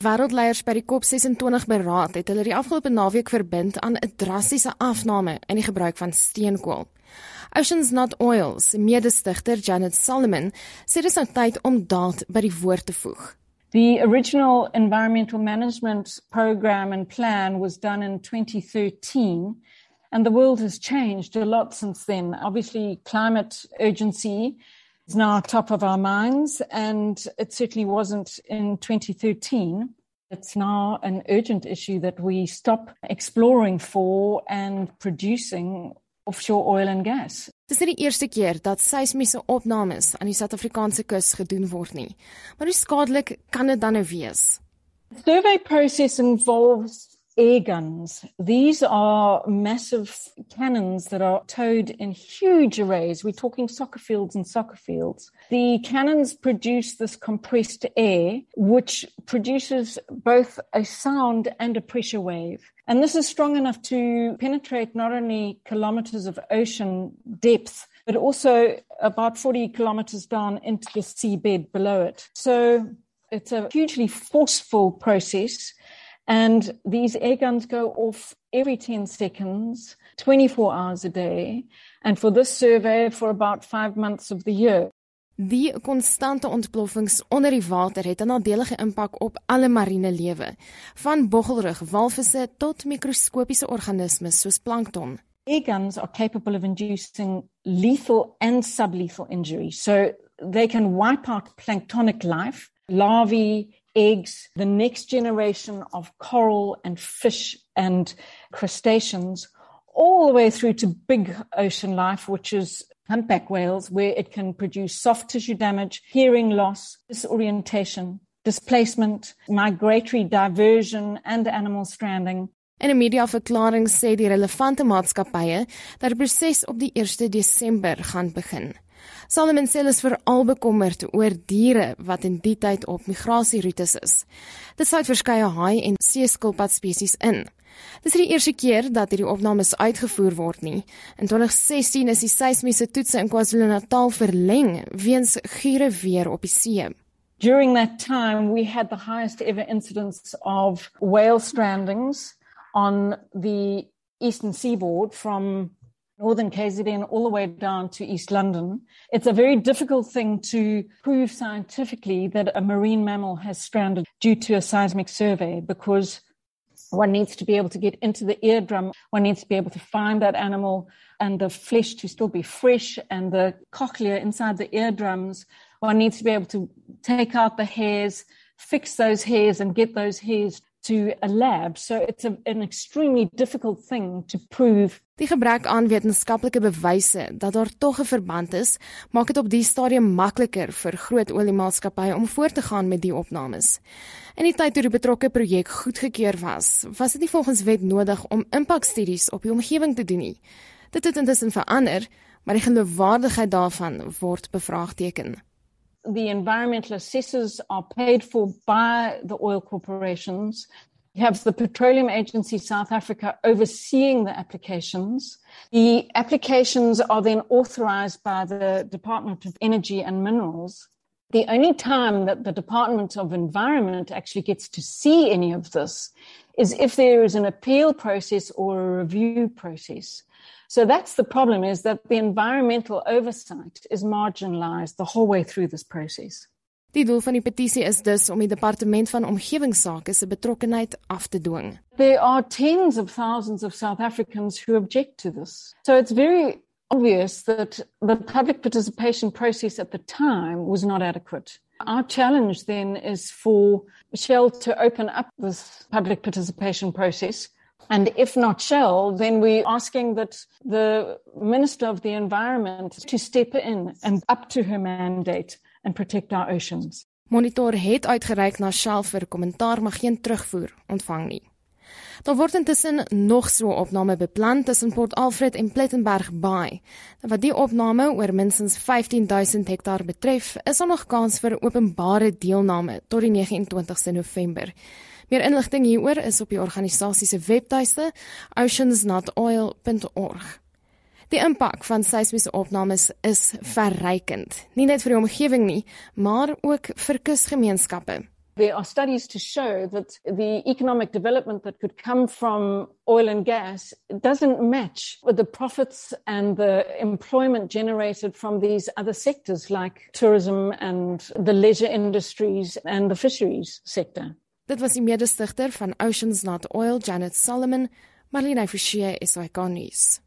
Wêreldleiers by die COP26 beraad het hulle die afgelope naweek verbind aan 'n drastiese afname in die gebruik van steenkool. Oceans Not Oil se mede-stigter Janet Solomon sê dit is nou tyd om daad by die woord te voeg. The original environmental management program and plan was done in 2013 and the world has changed a lot since then. Obviously climate urgency is now top of our minds, and it certainly wasn't in 2013. It's now an urgent issue that we stop exploring for and producing offshore oil and gas. Dit is die eerste keer dat seismiese opnames aan die Suid-Afrikaanse kus gedoen word nie. Maar hoe skadelik kan dit dan nou wees? The survey process involves air guns. These are massive cannons that are towed in huge arrays. We're talking soccer fields and soccer fields. The cannons produce this compressed air, which produces both a sound and a pressure wave. And this is strong enough to penetrate not only kilometers of ocean depth, but also about 40 kilometers down into the seabed below it. So it's a hugely forceful process And these air guns go off every 10 seconds, 24 hours a day. And for this survey, for about five months of the year. Die konstante ontploffings onder die water het 'n nadelige impak op alle marine lewe, van boggelrug walvisse tot mikroskopiese organismes soos plankton. Air guns are capable of inducing lethal and sublethal injury. So they can wipe out planktonic life, larvae, eggs, the next generation of coral and fish and crustaceans, all the way through to big ocean life, which is humpback whales, where it can produce soft tissue damage, hearing loss, disorientation, displacement, migratory diversion, and animal stranding. In 'n mediaverklaring sê die relevante maatskappye dat die proses op die 1 Desember gaan begin. Solomon sê hulle is veral bekommerd oor diere wat in die tyd op migrasieroetes is. Dit sluit verskeie haai en seeskilpad spesies in. Dit is die eerste keer dat hierdie opnames uitgevoer word nie. In 2016 is die seismiese toetse in KwaZulu-Natal verleng weens gure weer op die see. During that time we had the highest ever incidence of whale strandings on the eastern seaboard from northern KZN all the way down to East London. It's a very difficult thing to prove scientifically that a marine mammal has stranded due to a seismic survey because one needs to be able to get into the eardrum, one needs to be able to find that animal and the flesh to still be fresh and the cochlea inside the eardrums. One needs to be able to take out the hairs, fix those hairs and get those hairs to a lab. So it's a, an extremely difficult thing to prove. Die gebrek aan wetenskaplike bewyse dat daar tog 'n verband is, maak dit op die stadium makliker vir groot oliemaatskappye om voort te gaan met die opnames. In die tyd toe die betrokke projek goedgekeur was, was dit nie volgens wet nodig om impakstudies op die omgewing te doen nie. Dit het intussen verander, maar die geloofwaardigheid daarvan word bevraagteken. The environmental assessors are paid for by the oil corporations. You have the Petroleum Agency South Africa overseeing the applications. The applications are then authorized by the Department of Energy and Minerals. The only time that the Department of Environment actually gets to see any of this is if there is an appeal process or a review process. So that's the problem is that the environmental oversight is marginalized the whole way through this process. Die doel van die petisie is dus om die departement van omgewingsake se betrokkenheid af te dwing. There are tens of thousands of South Africans who object to this. So it's very obvious that the public participation process at the time was not adequate. Our challenge then is for Shell to open up this public participation process And if not Shell, then we're asking that the Minister of the Environment to step in and up to her mandate and protect our oceans. Monitor het uitgereik na Shell vir kommentaar maar geen terugvoer ontvang nie. Daar word intussen nog so 'n opname beplan tussen Port Alfred en Plettenberg Bay. Wat die opname oor minstens 15000 hektaar betref, is daar nog kans vir openbare deelname tot die 29ste November. Meer inligting hieroor is op die organisasie se webtuiste oceansnotoil.org. Die impak van seismiese opnames is verrykend, nie net vir die omgewing nie, maar ook vir kusgemeenskappe. There are studies to show that the economic development that could come from oil and gas doesn't match with the profits and the employment generated from these other sectors like tourism and the leisure industries and the fisheries sector. Dit was die mede-stigter van Oceans Not Oil, Janet Solomon, Marlene Forsie, SAK nuus.